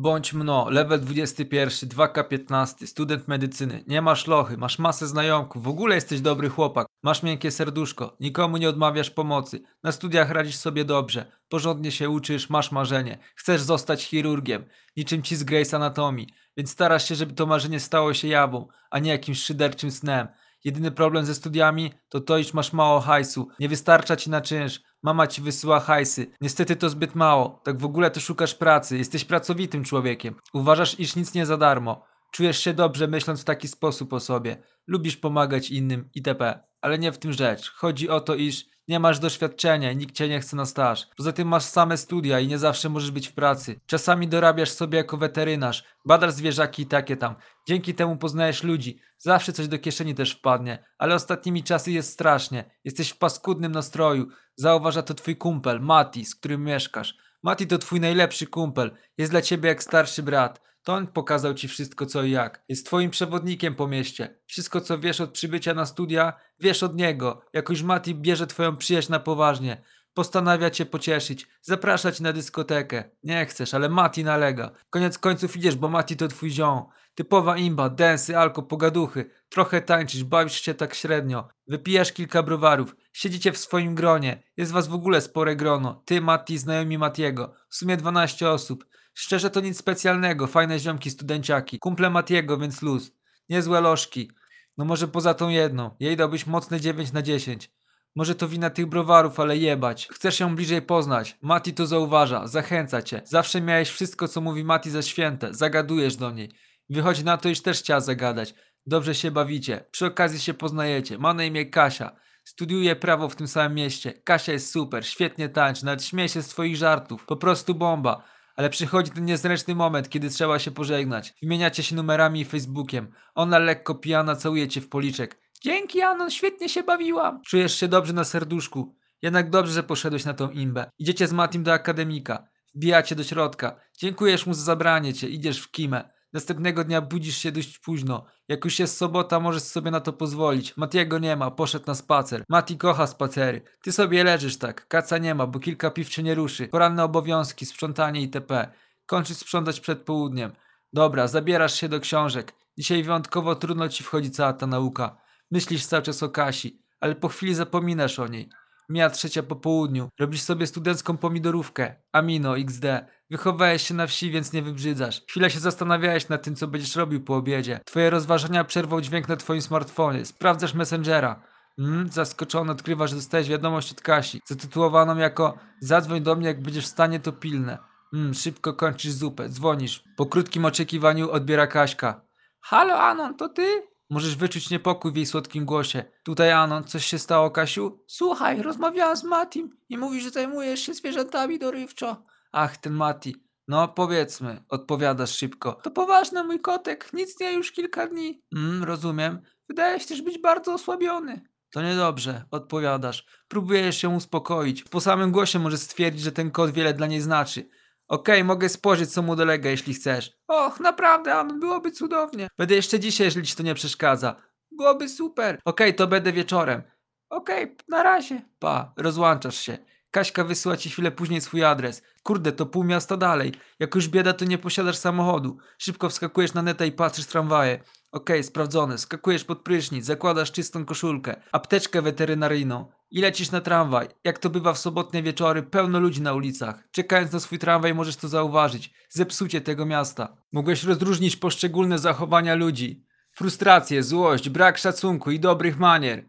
Bądź mno, level 21, 2K15, student medycyny. Nie masz lochy, masz masę znajomków, w ogóle jesteś dobry chłopak. Masz miękkie serduszko, nikomu nie odmawiasz pomocy. Na studiach radzisz sobie dobrze, porządnie się uczysz, masz marzenie. Chcesz zostać chirurgiem, niczym ci z Grey's Anatomii, więc starasz się, żeby to marzenie stało się jawą, a nie jakimś szyderczym snem. Jedyny problem ze studiami to to, iż masz mało hajsu, nie wystarcza ci na czynsz, mama ci wysyła hajsy. Niestety to zbyt mało, tak w ogóle to szukasz pracy, jesteś pracowitym człowiekiem. Uważasz, iż nic nie za darmo. Czujesz się dobrze myśląc w taki sposób o sobie. Lubisz pomagać innym itp. Ale nie w tym rzecz. Chodzi o to, iż nie masz doświadczenia i nikt cię nie chce na staż. Poza tym masz same studia i nie zawsze możesz być w pracy. Czasami dorabiasz sobie jako weterynarz, badasz zwierzaki i takie tam. Dzięki temu poznajesz ludzi. Zawsze coś do kieszeni też wpadnie, ale ostatnimi czasy jest strasznie. Jesteś w paskudnym nastroju. Zauważa to twój kumpel, Mati, z którym mieszkasz. Mati to twój najlepszy kumpel. Jest dla ciebie jak starszy brat. To on pokazał ci wszystko co i jak. Jest twoim przewodnikiem po mieście. Wszystko co wiesz od przybycia na studia, wiesz od niego. Jakoś Mati bierze twoją przyjaźń na poważnie. Postanawia cię pocieszyć, zaprasza cię na dyskotekę. Nie chcesz, ale Mati nalega. Koniec końców idziesz, bo Mati to twój ziom. Typowa imba, densy, alko, pogaduchy. Trochę tańczysz, bawisz się tak średnio. Wypijasz kilka browarów. Siedzicie w swoim gronie. Jest was w ogóle spore grono. Ty, Mati, znajomi Matiego. W sumie 12 osób. Szczerze to nic specjalnego. Fajne ziomki, studenciaki. Kumple Matiego, więc luz. Niezłe lożki. No może poza tą jedną. Jej dałbyś mocne 9 na 10. Może to wina tych browarów, ale jebać. Chcesz ją bliżej poznać. Mati to zauważa, zachęca cię. Zawsze miałeś wszystko, co mówi Mati za święte. Zagadujesz do niej. Wychodzi na to, iż też chciała zagadać. Dobrze się bawicie. Przy okazji się poznajecie. Ma na imię Kasia. Studiuje prawo w tym samym mieście. Kasia jest super, świetnie tańczy, nawet śmieje się z twoich żartów. Po prostu bomba. Ale przychodzi ten niezręczny moment, kiedy trzeba się pożegnać. Wymieniacie się numerami i Facebookiem. Ona lekko pijana całuje cię w policzek. Dzięki, Anon, świetnie się bawiłam. Czujesz się dobrze na serduszku. Jednak dobrze, że poszedłeś na tą imbę. Idziecie z Matim do akademika. Wbijacie do środka. Dziękujesz mu za zabranie cię. Idziesz w kimę. Następnego dnia budzisz się dość późno. Jak już jest sobota, możesz sobie na to pozwolić. Matiego nie ma, poszedł na spacer. Mati kocha spacery. Ty sobie leżysz tak. Kaca nie ma, bo kilka piw nie ruszy. Poranne obowiązki, sprzątanie itp. Kończysz sprzątać przed południem. Dobra, zabierasz się do książek. Dzisiaj wyjątkowo trudno ci wchodzi cała ta nauka. Myślisz cały czas o Kasi, ale po chwili zapominasz o niej. Mija trzecia po południu. Robisz sobie studencką pomidorówkę. Amino, XD. Wychowałeś się na wsi, więc nie wybrzydzasz. Chwilę się zastanawiałeś nad tym, co będziesz robił po obiedzie. Twoje rozważania przerwał dźwięk na twoim smartfonie. Sprawdzasz Messengera. Mm, zaskoczony odkrywasz, że dostałeś wiadomość od Kasi, zatytułowaną jako Zadzwoń do mnie, jak będziesz w stanie, to pilne. Mm, szybko kończysz zupę, dzwonisz. Po krótkim oczekiwaniu odbiera Kaśka. Halo Anon, to ty? Możesz wyczuć niepokój w jej słodkim głosie. Tutaj Anon, coś się stało, Kasiu? Słuchaj, rozmawiałam z Matim i mówi, że zajmujesz się zwierzętami dorywczo. Ach, ten Mati. No, powiedzmy, odpowiadasz szybko. To poważne, mój kotek, nic nie już kilka dni. Mm, rozumiem. Wydaje się też być bardzo osłabiony. To niedobrze, odpowiadasz. Próbujesz się uspokoić. Po samym głosie możesz stwierdzić, że ten kot wiele dla niej znaczy. Okej, mogę spojrzeć, co mu dolega, jeśli chcesz. Och, naprawdę, Anon, byłoby cudownie. Będę jeszcze dzisiaj, jeżeli ci to nie przeszkadza. Byłoby super. Okej, to będę wieczorem. Okej, na razie. Pa, rozłączasz się. Kaśka wysyła ci chwilę później swój adres. Kurde, to pół miasta dalej. Jak już bieda, to nie posiadasz samochodu. Szybko wskakujesz na netę i patrzysz tramwaje. Okej, sprawdzone. Skakujesz pod prysznic, zakładasz czystą koszulkę, apteczkę weterynaryjną i lecisz na tramwaj. Jak to bywa w sobotnie wieczory, pełno ludzi na ulicach. Czekając na swój tramwaj możesz to zauważyć. Zepsucie tego miasta. Mogłeś rozróżnić poszczególne zachowania ludzi. Frustrację, złość, brak szacunku i dobrych manier.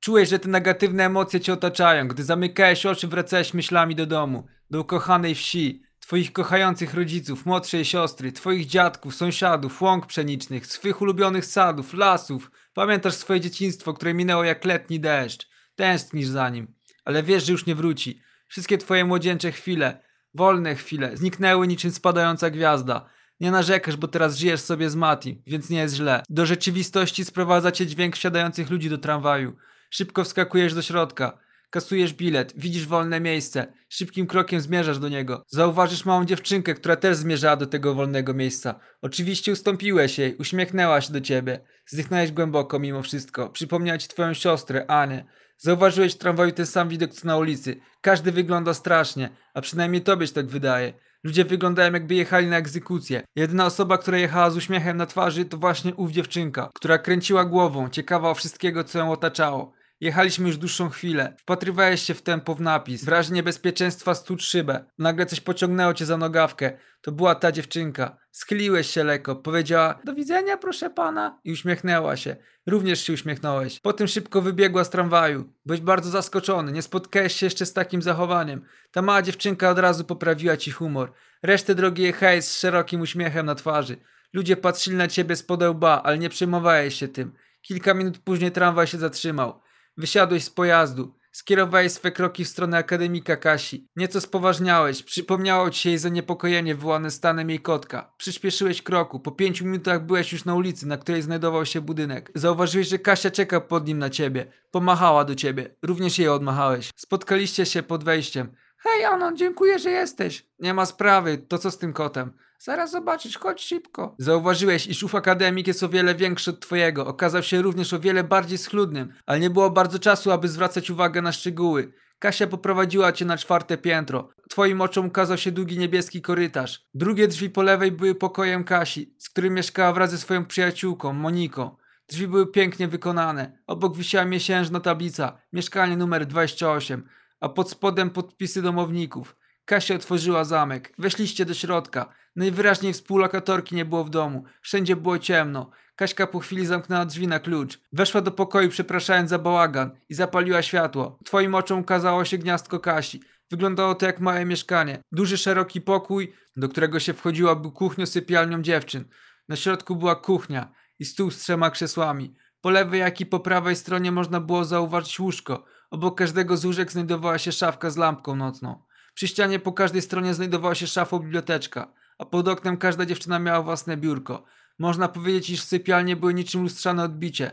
Czułeś, że te negatywne emocje cię otaczają, gdy zamykałeś oczy, wracałeś myślami do domu, do ukochanej wsi, twoich kochających rodziców, młodszej siostry, twoich dziadków, sąsiadów, łąk pszenicznych, swych ulubionych sadów, lasów. Pamiętasz swoje dzieciństwo, które minęło jak letni deszcz. Tęsknisz za nim, ale wiesz, że już nie wróci. Wszystkie twoje młodzieńcze chwile, wolne chwile, zniknęły niczym spadająca gwiazda. Nie narzekasz, bo teraz żyjesz sobie z Mati, więc nie jest źle. Do rzeczywistości sprowadza cię dźwięk wsiadających ludzi do tramwaju. Szybko wskakujesz do środka. Kasujesz bilet, widzisz wolne miejsce. Szybkim krokiem zmierzasz do niego. Zauważysz małą dziewczynkę, która też zmierzała do tego wolnego miejsca. Oczywiście ustąpiłeś jej, uśmiechnęła się do ciebie. Zdychnąłeś głęboko mimo wszystko. Przypomniała ci twoją siostrę, Anię. Zauważyłeś w tramwaju ten sam widok co na ulicy. Każdy wygląda strasznie, a przynajmniej tobie się tak wydaje. Ludzie wyglądają jakby jechali na egzekucję. Jedyna osoba, która jechała z uśmiechem na twarzy to właśnie ów dziewczynka, która kręciła głową, ciekawa o wszystkiego co ją otaczało. Jechaliśmy już dłuższą chwilę. Wpatrywałeś się w tempo w napis. W razie niebezpieczeństwa stód szybę. Nagle coś pociągnęło cię za nogawkę. To była ta dziewczynka. Schyliłeś się lekko. Powiedziała do widzenia proszę pana. I uśmiechnęła się. Również się uśmiechnąłeś. Potem szybko wybiegła z tramwaju. Byłeś bardzo zaskoczony. Nie spotkałeś się jeszcze z takim zachowaniem. Ta mała dziewczynka od razu poprawiła ci humor. Resztę drogi jechałeś z szerokim uśmiechem na twarzy. Ludzie patrzyli na ciebie z podełba, ale nie przejmowałeś się tym. Kilka minut później tramwaj się zatrzymał. Wysiadłeś z pojazdu. Skierowałeś swe kroki w stronę akademika Kasi. Nieco spoważniałeś. Przypomniało ci się jej zaniepokojenie wywołane stanem jej kotka. Przyspieszyłeś kroku. Po pięciu minutach byłeś już na ulicy, na której znajdował się budynek. Zauważyłeś, że Kasia czeka pod nim na ciebie. Pomachała do ciebie. Również jej odmachałeś. Spotkaliście się pod wejściem. Hej, Anon, dziękuję, że jesteś. Nie ma sprawy, to co z tym kotem? Zaraz zobaczysz, chodź szybko. Zauważyłeś, iż ów akademik jest o wiele większy od twojego. Okazał się również o wiele bardziej schludnym, ale nie było bardzo czasu, aby zwracać uwagę na szczegóły. Kasia poprowadziła cię na czwarte piętro. Twoim oczom ukazał się długi niebieski korytarz. Drugie drzwi po lewej były pokojem Kasi, z którym mieszkała wraz ze swoją przyjaciółką, Moniką. Drzwi były pięknie wykonane. Obok wisiała miesiężna tablica, mieszkanie numer 28, a pod spodem podpisy domowników. Kasia otworzyła zamek. Weszliście do środka. Najwyraźniej współlokatorki nie było w domu. Wszędzie było ciemno. Kaśka po chwili zamknęła drzwi na klucz. Weszła do pokoju przepraszając za bałagan i zapaliła światło. Twoim oczom ukazało się gniazdko Kasi. Wyglądało to jak małe mieszkanie. Duży, szeroki pokój, do którego się wchodziła, był kuchnią-sypialnią dziewczyn. Na środku była kuchnia i stół z trzema krzesłami. Po lewej, jak i po prawej stronie można było zauważyć łóżko. Obok każdego z łóżek znajdowała się szafka z lampką nocną. Przy ścianie po każdej stronie znajdowała się szafo-biblioteczka, a pod oknem każda dziewczyna miała własne biurko. Można powiedzieć, iż sypialnie były niczym lustrzane odbicie.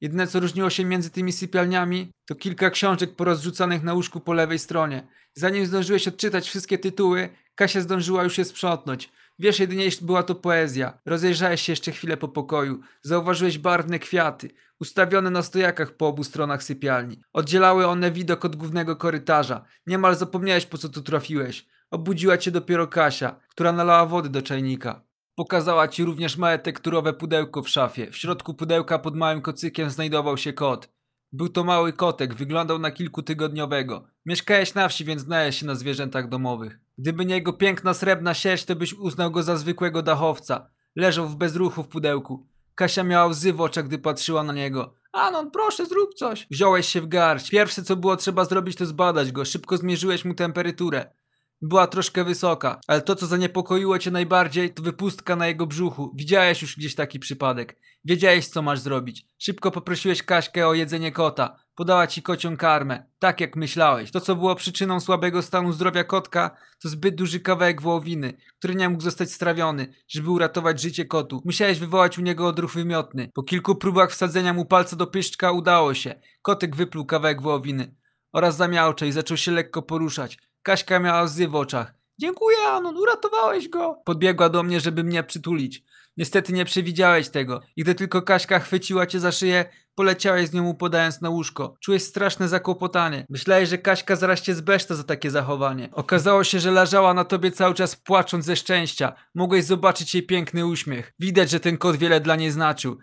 Jedyne co różniło się między tymi sypialniami, to kilka książek porozrzucanych na łóżku po lewej stronie. Zanim zdążyłeś odczytać wszystkie tytuły, Kasia zdążyła już je sprzątnąć. Wiesz jedynie, iż była to poezja. Rozejrzałeś się jeszcze chwilę po pokoju. Zauważyłeś barwne kwiaty, ustawione na stojakach po obu stronach sypialni. Oddzielały one widok od głównego korytarza. Niemal zapomniałeś, po co tu trafiłeś. Obudziła cię dopiero Kasia, która nalała wody do czajnika. Pokazała ci również małe tekturowe pudełko w szafie. W środku pudełka pod małym kocykiem znajdował się kot. Był to mały kotek, wyglądał na kilkutygodniowego. Mieszkałeś na wsi, więc znałeś się na zwierzętach domowych. Gdyby nie jego piękna srebrna sierść, to byś uznał go za zwykłego dachowca. Leżał w bezruchu w pudełku. Kasia miała łzy w oczach, gdy patrzyła na niego. Anon, proszę, zrób coś. Wziąłeś się w garść. Pierwsze, co było trzeba zrobić, to zbadać go. Szybko zmierzyłeś mu temperaturę. Była troszkę wysoka, ale to co zaniepokoiło cię najbardziej to wypustka na jego brzuchu. Widziałeś już gdzieś taki przypadek. Wiedziałeś co masz zrobić. Szybko poprosiłeś Kaśkę o jedzenie kota. Podała ci kocią karmę. Tak jak myślałeś. To co było przyczyną słabego stanu zdrowia kotka to zbyt duży kawałek wołowiny, który nie mógł zostać strawiony, żeby uratować życie kotu. Musiałeś wywołać u niego odruch wymiotny. Po kilku próbach wsadzenia mu palca do pyszczka udało się. Kotek wypluł kawałek wołowiny. Oraz zamiałczał i zaczął się lekko poruszać. Kaśka miała łzy w oczach. Dziękuję, Anon, uratowałeś go. Podbiegła do mnie, żeby mnie przytulić. Niestety nie przewidziałeś tego. I gdy tylko Kaśka chwyciła cię za szyję, poleciałeś z nią upadając na łóżko. Czułeś straszne zakłopotanie. Myślałeś, że Kaśka zaraz cię zbeszta za takie zachowanie. Okazało się, że leżała na tobie cały czas płacząc ze szczęścia. Mogłeś zobaczyć jej piękny uśmiech. Widać, że ten kot wiele dla niej znaczył.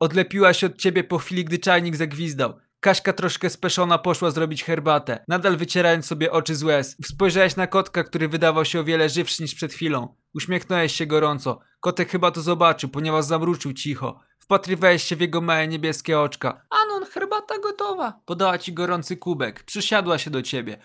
Odlepiła się od ciebie po chwili, gdy czajnik zagwizdał. Kaśka troszkę speszona poszła zrobić herbatę, nadal wycierając sobie oczy z łez. Spojrzałeś na kotka, który wydawał się o wiele żywszy niż przed chwilą. Uśmiechnąłeś się gorąco. Kotek chyba to zobaczył, ponieważ zamruczył cicho. Wpatrywałeś się w jego małe niebieskie oczka. Anon, herbata gotowa. Podała ci gorący kubek. Przysiadła się do ciebie.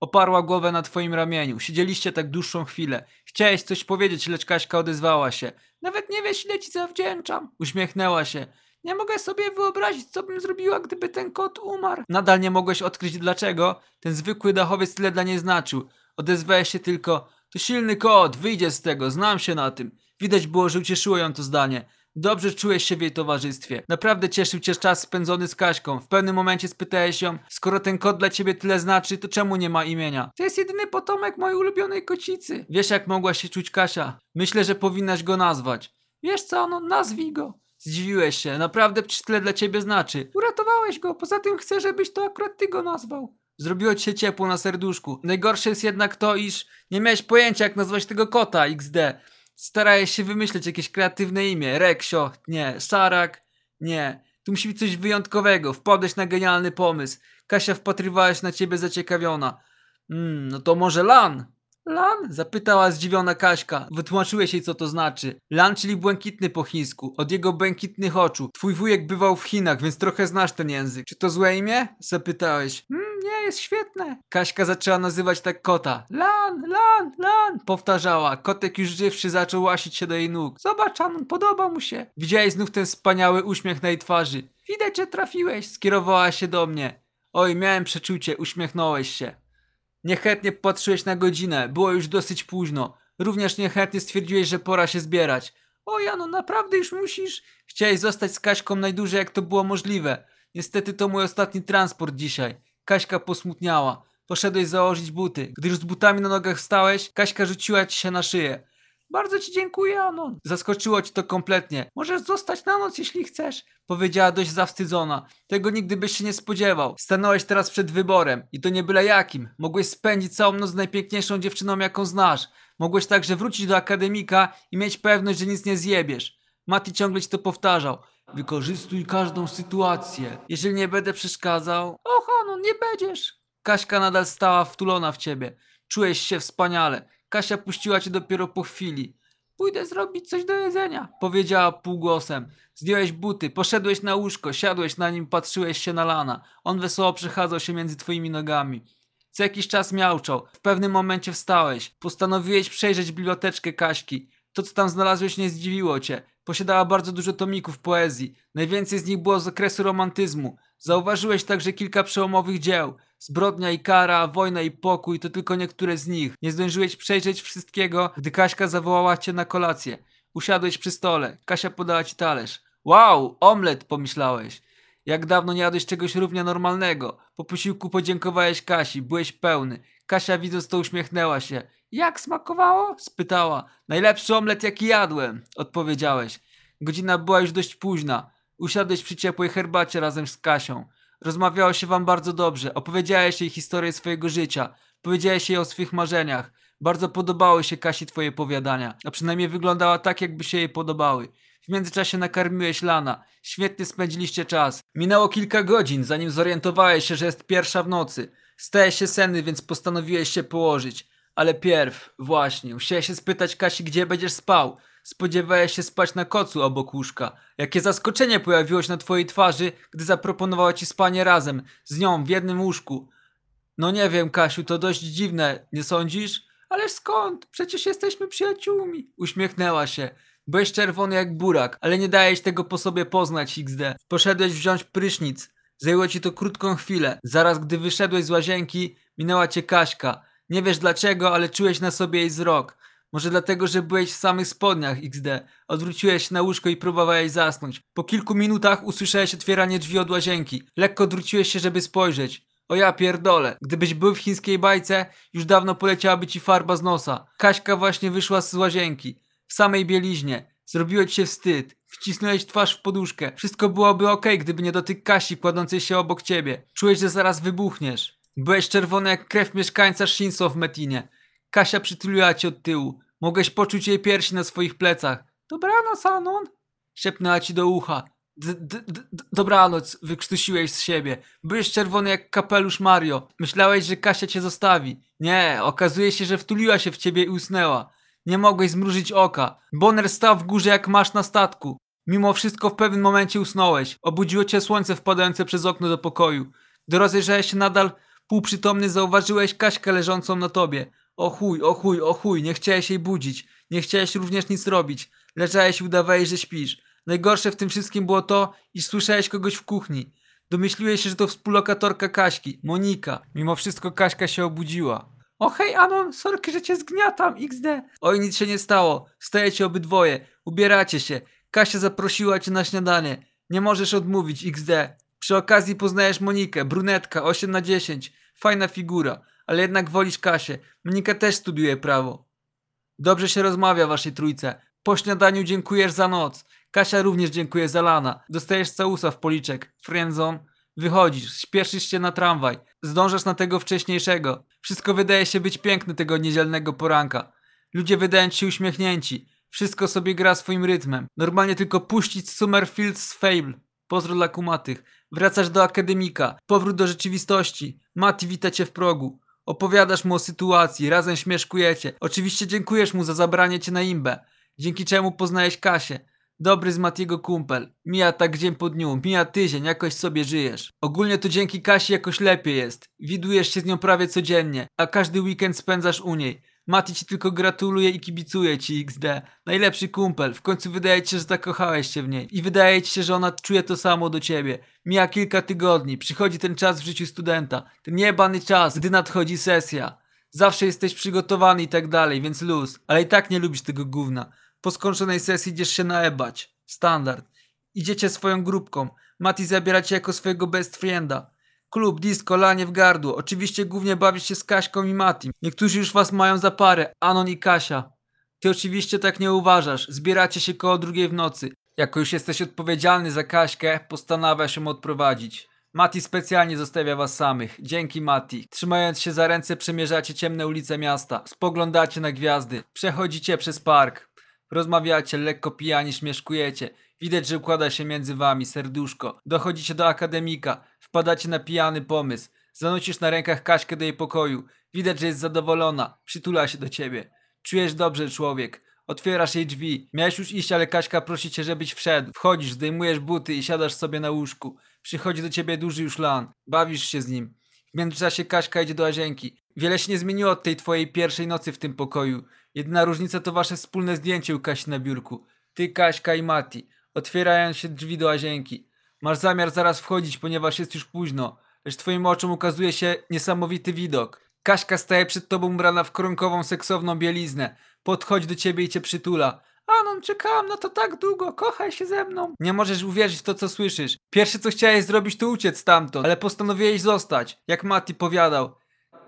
Oparła głowę na twoim ramieniu. Siedzieliście tak dłuższą chwilę. Chciałeś coś powiedzieć, lecz Kaśka odezwała się. Nawet nie wiesz, ile ci zawdzięczam. Uśmiechnęła się. Nie mogę sobie wyobrazić, co bym zrobiła, gdyby ten kot umarł. Nadal nie mogłeś odkryć dlaczego. Ten zwykły dachowiec tyle dla niej znaczył. Odezwałeś się tylko. To silny kot, wyjdzie z tego, znam się na tym. Widać było, że ucieszyło ją to zdanie. Dobrze czułeś się w jej towarzystwie. Naprawdę cieszył cię czas spędzony z Kaśką. W pewnym momencie spytałeś ją, skoro ten kot dla ciebie tyle znaczy, to czemu nie ma imienia? To jest jedyny potomek mojej ulubionej kocicy. Wiesz jak mogła się czuć Kasia? Myślę, że powinnaś go nazwać. Wiesz co, no nazwij go. Zdziwiłeś się, naprawdę tyle dla ciebie znaczy. Uratowałeś go, poza tym chcę, żebyś to akurat ty go nazwał. Zrobiło ci się ciepło na serduszku. Najgorsze jest jednak to, iż nie miałeś pojęcia jak nazwać tego kota XD. Starałeś się wymyśleć jakieś kreatywne imię. Reksio, nie. Szarak, nie. Tu musi być coś wyjątkowego. Wpadłeś na genialny pomysł. Kasia wpatrywała się na ciebie zaciekawiona. Mm, no to może Lan? Lan? Zapytała zdziwiona Kaśka. Wytłumaczyłeś jej co to znaczy. Lan, czyli błękitny po chińsku. Od jego błękitnych oczu. Twój wujek bywał w Chinach, więc trochę znasz ten język. Czy to złe imię? Zapytałeś. Mm, nie, jest świetne. Kaśka zaczęła nazywać tak kota. Lan, Lan, Lan. Powtarzała. Kotek już żywszy zaczął łasić się do jej nóg. Zobacz, Anon, podoba mu się. Widziałeś znów ten wspaniały uśmiech na jej twarzy. Widać, że trafiłeś. Skierowała się do mnie. Oj, miałem przeczucie, uśmiechnąłeś się. Niechętnie patrzyłeś na godzinę, było już dosyć późno. Również niechętnie stwierdziłeś, że pora się zbierać. O Jano, naprawdę już musisz? Chciałeś zostać z Kaśką najdłużej jak to było możliwe. Niestety to mój ostatni transport dzisiaj. Kaśka posmutniała. Poszedłeś założyć buty. Gdy już z butami na nogach wstałeś, Kaśka rzuciła ci się na szyję. Bardzo ci dziękuję, Anon. Zaskoczyło ci to kompletnie. Możesz zostać na noc, jeśli chcesz. Powiedziała dość zawstydzona. Tego nigdy byś się nie spodziewał. Stanąłeś teraz przed wyborem. I to nie byle jakim. Mogłeś spędzić całą noc z najpiękniejszą dziewczyną, jaką znasz. Mogłeś także wrócić do akademika i mieć pewność, że nic nie zjebiesz. Mati ciągle ci to powtarzał. Wykorzystuj każdą sytuację. Jeżeli nie będę przeszkadzał... Och, Anon, nie będziesz. Kaśka nadal stała wtulona w ciebie. Czułeś się wspaniale. Kasia puściła cię dopiero po chwili. Pójdę zrobić coś do jedzenia, powiedziała półgłosem. Zdjąłeś buty, poszedłeś na łóżko, siadłeś na nim, patrzyłeś się na Lana. On wesoło przechadzał się między twoimi nogami. Co jakiś czas miauczał. W pewnym momencie wstałeś. Postanowiłeś przejrzeć biblioteczkę Kaśki. To, co tam znalazłeś, nie zdziwiło cię. Posiadała bardzo dużo tomików poezji. Najwięcej z nich było z okresu romantyzmu. Zauważyłeś także kilka przełomowych dzieł. Zbrodnia i kara, wojna i pokój to tylko niektóre z nich. Nie zdążyłeś przejrzeć wszystkiego, gdy Kaśka zawołała cię na kolację. Usiadłeś przy stole. Kasia podała ci talerz. Wow, omlet, pomyślałeś. Jak dawno nie jadłeś czegoś równie normalnego. Po posiłku podziękowałeś Kasi, byłeś pełny. Kasia widząc to uśmiechnęła się. Jak smakowało? spytała. Najlepszy omlet jaki jadłem, odpowiedziałeś. Godzina była już dość późna. Usiadłeś przy ciepłej herbacie razem z Kasią. Rozmawiało się wam bardzo dobrze. Opowiedziałeś jej historię swojego życia. Powiedziałeś jej o swych marzeniach. Bardzo podobały się Kasi twoje powiadania. A przynajmniej wyglądała tak, jakby się jej podobały. W międzyczasie nakarmiłeś Lana. Świetnie spędziliście czas. Minęło kilka godzin, zanim zorientowałeś się, że jest pierwsza w nocy. Stałeś się senny, więc postanowiłeś się położyć. Ale pierw, właśnie, musiałeś się spytać Kasi, gdzie będziesz spał. Spodziewałeś się spać na kocu obok łóżka. Jakie zaskoczenie pojawiło się na twojej twarzy, gdy zaproponowała ci spanie razem, z nią w jednym łóżku. No nie wiem, Kasiu, to dość dziwne, nie sądzisz? Ależ skąd? Przecież jesteśmy przyjaciółmi. Uśmiechnęła się. Byłeś czerwony jak burak, ale nie dajesz tego po sobie poznać, XD. Poszedłeś wziąć prysznic. Zajęło ci to krótką chwilę. Zaraz gdy wyszedłeś z łazienki, minęła cię Kaśka. Nie wiesz dlaczego, ale czułeś na sobie jej wzrok. Może dlatego, że byłeś w samych spodniach XD. Odwróciłeś się na łóżko i próbowałeś zasnąć. Po kilku minutach usłyszałeś otwieranie drzwi od łazienki. Lekko odwróciłeś się, żeby spojrzeć. O ja pierdolę. Gdybyś był w chińskiej bajce, już dawno poleciałaby ci farba z nosa. Kaśka właśnie wyszła z łazienki. W samej bieliźnie. Zrobiło ci się wstyd. Wcisnąłeś twarz w poduszkę. Wszystko byłoby ok, gdyby nie dotyk Kasi kładącej się obok ciebie. Czułeś, że zaraz wybuchniesz. Byłeś czerwony jak krew mieszkańca Shinso w Metinie. Kasia przytuliła cię od tyłu. Mogłeś poczuć jej piersi na swoich plecach. Dobranoc, Anon. Szepnęła ci do ucha. D -d -d Dobranoc, wykrztusiłeś z siebie. Byłeś czerwony jak kapelusz Mario. Myślałeś, że Kasia cię zostawi. Nie, okazuje się, że wtuliła się w ciebie i usnęła. Nie mogłeś zmrużyć oka. Bonner stał w górze jak masz na statku. Mimo wszystko w pewnym momencie usnąłeś. Obudziło cię słońce wpadające przez okno do pokoju. Gdy rozejrzałeś się nadal półprzytomny, zauważyłeś Kaśkę leżącą na tobie. O chuj, o chuj, o chuj, nie chciałeś jej budzić. Nie chciałeś również nic robić. Leżałeś i udawałeś, że śpisz. Najgorsze w tym wszystkim było to, iż słyszałeś kogoś w kuchni. Domyśliłeś się, że to współlokatorka Kaśki, Monika. Mimo wszystko Kaśka się obudziła. O hej Anon, sorki, że cię zgniatam, XD. Oj, nic się nie stało. Wstajecie obydwoje, ubieracie się. Kasia zaprosiła cię na śniadanie. Nie możesz odmówić, XD. Przy okazji poznajesz Monikę, brunetka, 8 na 10. Fajna figura, ale jednak wolisz Kasię. Monika też studiuje prawo. Dobrze się rozmawia waszej trójce. Po śniadaniu dziękujesz za noc. Kasia również dziękuję za lana. Dostajesz całusa w policzek. Friendzone. Wychodzisz, śpieszysz się na tramwaj, zdążasz na tego wcześniejszego. Wszystko wydaje się być piękne tego niedzielnego poranka. Ludzie wydają ci się uśmiechnięci. Wszystko sobie gra swoim rytmem. Normalnie tylko puścić Summerfield z Fable. Pozdro dla kumatych. Wracasz do akademika. Powrót do rzeczywistości. Mati wita cię w progu. Opowiadasz mu o sytuacji, razem śmieszkujecie. Oczywiście dziękujesz mu za zabranie cię na imbę. Dzięki czemu poznałeś Kasię. Dobry z Matiego kumpel. Mija tak dzień po dniu, mija tydzień, jakoś sobie żyjesz. Ogólnie to dzięki Kasi jakoś lepiej jest. Widujesz się z nią prawie codziennie, a każdy weekend spędzasz u niej. Mati ci tylko gratuluje i kibicuje ci XD. Najlepszy kumpel. W końcu wydaje ci się, że zakochałeś się w niej. I wydaje ci się, że ona czuje to samo do ciebie. Mija kilka tygodni. Przychodzi ten czas w życiu studenta. Ten niebany czas, gdy nadchodzi sesja. Zawsze jesteś przygotowany i tak dalej, więc luz. Ale i tak nie lubisz tego gówna. Po skończonej sesji idziesz się naebać. Standard. Idziecie swoją grupką. Mati zabiera cię jako swojego best frienda. Klub, disco, lanie w gardło. Oczywiście głównie bawisz się z Kaśką i Matim. Niektórzy już was mają za parę. Anon i Kasia. Ty oczywiście tak nie uważasz. Zbieracie się koło drugiej w nocy. Jako już jesteś odpowiedzialny za Kaśkę, postanawiasz ją odprowadzić. Mati specjalnie zostawia was samych. Dzięki Mati. Trzymając się za ręce przemierzacie ciemne ulice miasta. Spoglądacie na gwiazdy. Przechodzicie przez park. Rozmawiacie, lekko pijani śmieszkujecie. Widać, że układa się między wami serduszko. Dochodzicie do akademika. Wpadacie na pijany pomysł. Zanosisz na rękach Kaśkę do jej pokoju. Widać, że jest zadowolona. Przytula się do ciebie. Czujesz dobrze, człowiek. Otwierasz jej drzwi. Miałeś już iść, ale Kaśka prosi cię, żebyś wszedł. Wchodzisz, zdejmujesz buty i siadasz sobie na łóżku. Przychodzi do ciebie duży już lan. Bawisz się z nim. W międzyczasie Kaśka idzie do łazienki. Wiele się nie zmieniło od tej twojej pierwszej nocy w tym pokoju. Jedyna różnica to wasze wspólne zdjęcie u Kasi na biurku. Ty, Kaśka i Mati. Otwierają się drzwi do łazienki. Masz zamiar zaraz wchodzić, ponieważ jest już późno. Lecz twoim oczom ukazuje się niesamowity widok. Kaśka staje przed tobą ubrana w kronkową, seksowną bieliznę. Podchodzi do ciebie i cię przytula. Anon, czekałam na to tak długo, kochaj się ze mną. Nie możesz uwierzyć w to, co słyszysz. Pierwsze, co chciałeś zrobić, to uciec stamtąd, ale postanowiłeś zostać, jak Mati powiadał.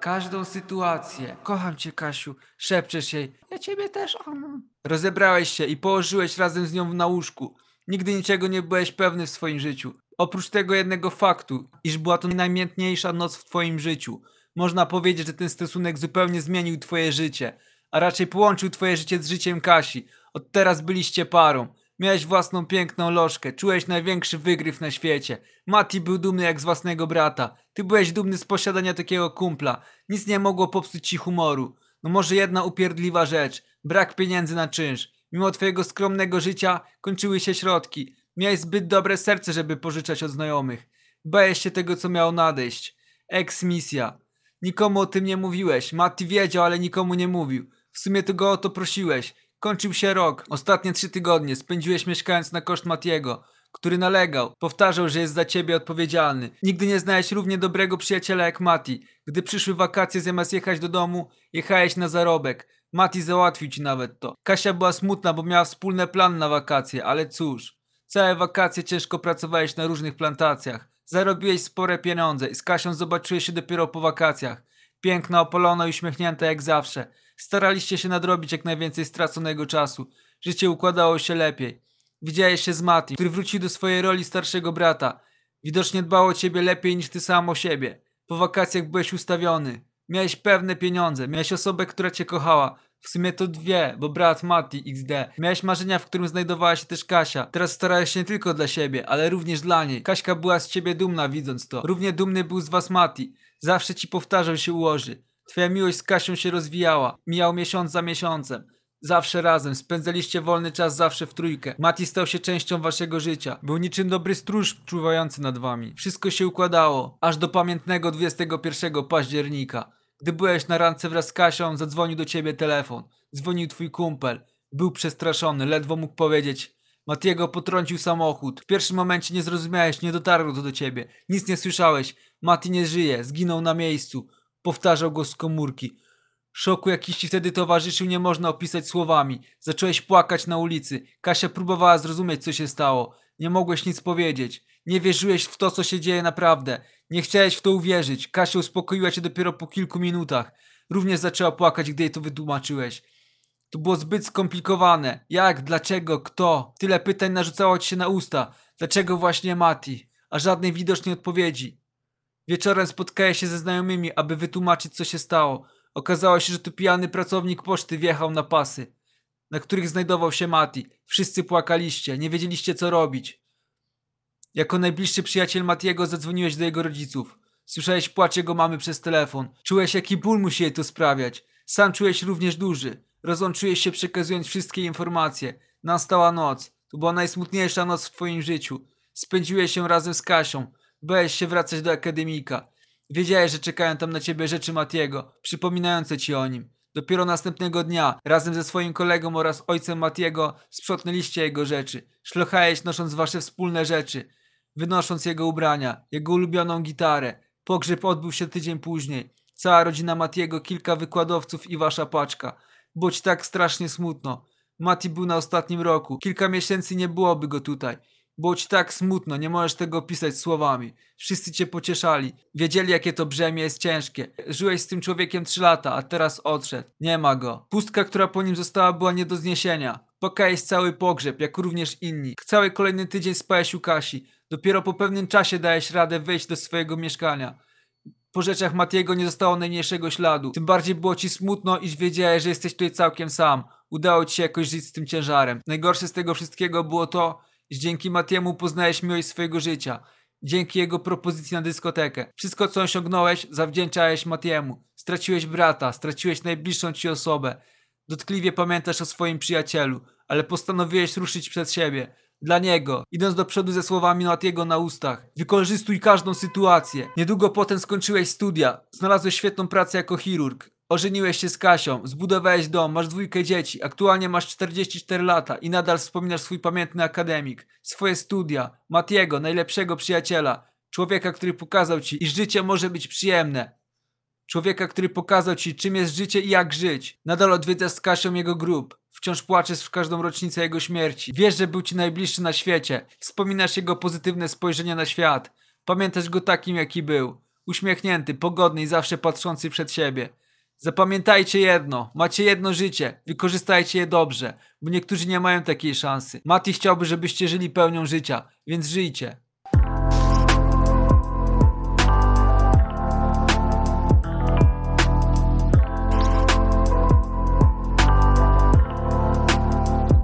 Każdą sytuację. Kocham cię, Kasiu. Szepczesz jej. Ja ciebie też, Anon. Rozebrałeś się i położyłeś razem z nią na łóżku. Nigdy niczego nie byłeś pewny w swoim życiu. Oprócz tego jednego faktu, iż była to najnamiętniejsza noc w twoim życiu. Można powiedzieć, że ten stosunek zupełnie zmienił twoje życie, a raczej połączył twoje życie z życiem Kasi. Od teraz byliście parą. Miałeś własną piękną lożkę, czułeś największy wygryw na świecie. Mati był dumny jak z własnego brata. Ty byłeś dumny z posiadania takiego kumpla. Nic nie mogło popsuć ci humoru. No może jedna upierdliwa rzecz. Brak pieniędzy na czynsz. Mimo twojego skromnego życia kończyły się środki. Miałeś zbyt dobre serce, żeby pożyczać od znajomych. Bałeś się tego, co miało nadejść. Ex-misja. Nikomu o tym nie mówiłeś. Mati wiedział, ale nikomu nie mówił. W sumie to go o to prosiłeś. Kończył się rok. Ostatnie trzy tygodnie spędziłeś mieszkając na koszt Matiego, który nalegał. Powtarzał, że jest za ciebie odpowiedzialny. Nigdy nie znałeś równie dobrego przyjaciela jak Mati. Gdy przyszły wakacje, zamiast jechać do domu, jechałeś na zarobek. Mati załatwił ci nawet to. Kasia była smutna, bo miała wspólny plan na wakacje, ale cóż. Całe wakacje ciężko pracowałeś na różnych plantacjach. Zarobiłeś spore pieniądze i z Kasią zobaczyłeś się dopiero po wakacjach. Piękna, opalona i uśmiechnięta jak zawsze. Staraliście się nadrobić jak najwięcej straconego czasu. Życie układało się lepiej. Widziałeś się z Mati, który wrócił do swojej roli starszego brata. Widocznie dbał o ciebie lepiej niż ty sam o siebie. Po wakacjach byłeś ustawiony. Miałeś pewne pieniądze, miałeś osobę, która cię kochała. W sumie to dwie, bo brat Mati XD. Miałeś marzenia, w którym znajdowała się też Kasia. Teraz starałeś się nie tylko dla siebie, ale również dla niej. Kaśka była z ciebie dumna widząc to. Równie dumny był z was Mati. Zawsze ci powtarzał się ułoży. Twoja miłość z Kasią się rozwijała. Mijał miesiąc za miesiącem. Zawsze razem, spędzaliście wolny czas zawsze w trójkę. Mati stał się częścią waszego życia. Był niczym dobry stróż czuwający nad wami. Wszystko się układało, aż do pamiętnego 21 października. Gdy byłeś na randce wraz z Kasią, zadzwonił do ciebie telefon. Dzwonił twój kumpel. Był przestraszony, ledwo mógł powiedzieć. Matiego potrącił samochód. W pierwszym momencie nie zrozumiałeś, nie dotarło to do ciebie. Nic nie słyszałeś. Mati nie żyje, zginął na miejscu. Powtarzał go z komórki. Szoku, jakiś ci wtedy towarzyszył, nie można opisać słowami. Zacząłeś płakać na ulicy. Kasia próbowała zrozumieć, co się stało. Nie mogłeś nic powiedzieć. Nie wierzyłeś w to, co się dzieje naprawdę. Nie chciałeś w to uwierzyć. Kasia uspokoiła cię dopiero po kilku minutach. Również zaczęła płakać, gdy jej to wytłumaczyłeś. To było zbyt skomplikowane. Jak? Dlaczego? Kto? Tyle pytań narzucało ci się na usta. Dlaczego właśnie Mati? a żadnej widocznej odpowiedzi. Wieczorem spotkałem się ze znajomymi, aby wytłumaczyć, co się stało. Okazało się, że to pijany pracownik poczty wjechał na pasy, na których znajdował się Mati. Wszyscy płakaliście, nie wiedzieliście, co robić. Jako najbliższy przyjaciel Matiego zadzwoniłeś do jego rodziców. Słyszałeś płacz jego mamy przez telefon. Czułeś, jaki ból musi jej to sprawiać. Sam czułeś również duży. Rozłączyłeś się przekazując wszystkie informacje. Nastała noc. To była najsmutniejsza noc w twoim życiu. Spędziłeś się razem z Kasią. Bałeś się wracać do akademika. Wiedziałeś, że czekają tam na ciebie rzeczy Matiego, przypominające ci o nim. Dopiero następnego dnia, razem ze swoim kolegą oraz ojcem Matiego, sprzątnęliście jego rzeczy. Szlochałeś nosząc wasze wspólne rzeczy, wynosząc jego ubrania, jego ulubioną gitarę. Pogrzeb odbył się tydzień później. Cała rodzina Matiego, kilka wykładowców i wasza paczka. Ci tak strasznie smutno. Mati był na ostatnim roku. Kilka miesięcy nie byłoby go tutaj. Było ci tak smutno, nie możesz tego opisać słowami. Wszyscy cię pocieszali. Wiedzieli, jakie to brzemię jest ciężkie. Żyłeś z tym człowiekiem trzy lata, a teraz odszedł. Nie ma go. Pustka, która po nim została, była nie do zniesienia. Płakałeś cały pogrzeb, jak również inni. Cały kolejny tydzień spałeś u Kasi. Dopiero po pewnym czasie dałeś radę wejść do swojego mieszkania. Po rzeczach Matiego nie zostało najmniejszego śladu. Tym bardziej było ci smutno, iż wiedziałeś, że jesteś tutaj całkiem sam. Udało ci się jakoś żyć z tym ciężarem. Najgorsze z tego wszystkiego było to, dzięki Matiemu poznałeś miłość swojego życia. Dzięki jego propozycji na dyskotekę. Wszystko, co osiągnąłeś, zawdzięczałeś Matiemu. Straciłeś brata, straciłeś najbliższą ci osobę. Dotkliwie pamiętasz o swoim przyjacielu, ale postanowiłeś ruszyć przed siebie. Dla niego, idąc do przodu ze słowami Matiego na ustach. Wykorzystuj każdą sytuację. Niedługo potem skończyłeś studia. Znalazłeś świetną pracę jako chirurg. Ożeniłeś się z Kasią, zbudowałeś dom, masz dwójkę dzieci, aktualnie masz 44 lata i nadal wspominasz swój pamiętny akademik, swoje studia, Matiego, najlepszego przyjaciela, człowieka, który pokazał ci, iż życie może być przyjemne. Człowieka, który pokazał ci, czym jest życie i jak żyć. Nadal odwiedzasz z Kasią jego grób. Wciąż płaczesz w każdą rocznicę jego śmierci. Wiesz, że był ci najbliższy na świecie. Wspominasz jego pozytywne spojrzenie na świat. Pamiętasz go takim, jaki był. Uśmiechnięty, pogodny i zawsze patrzący przed siebie. Zapamiętajcie jedno, macie jedno życie, wykorzystajcie je dobrze, bo niektórzy nie mają takiej szansy. Mati chciałby, żebyście żyli pełnią życia, więc żyjcie.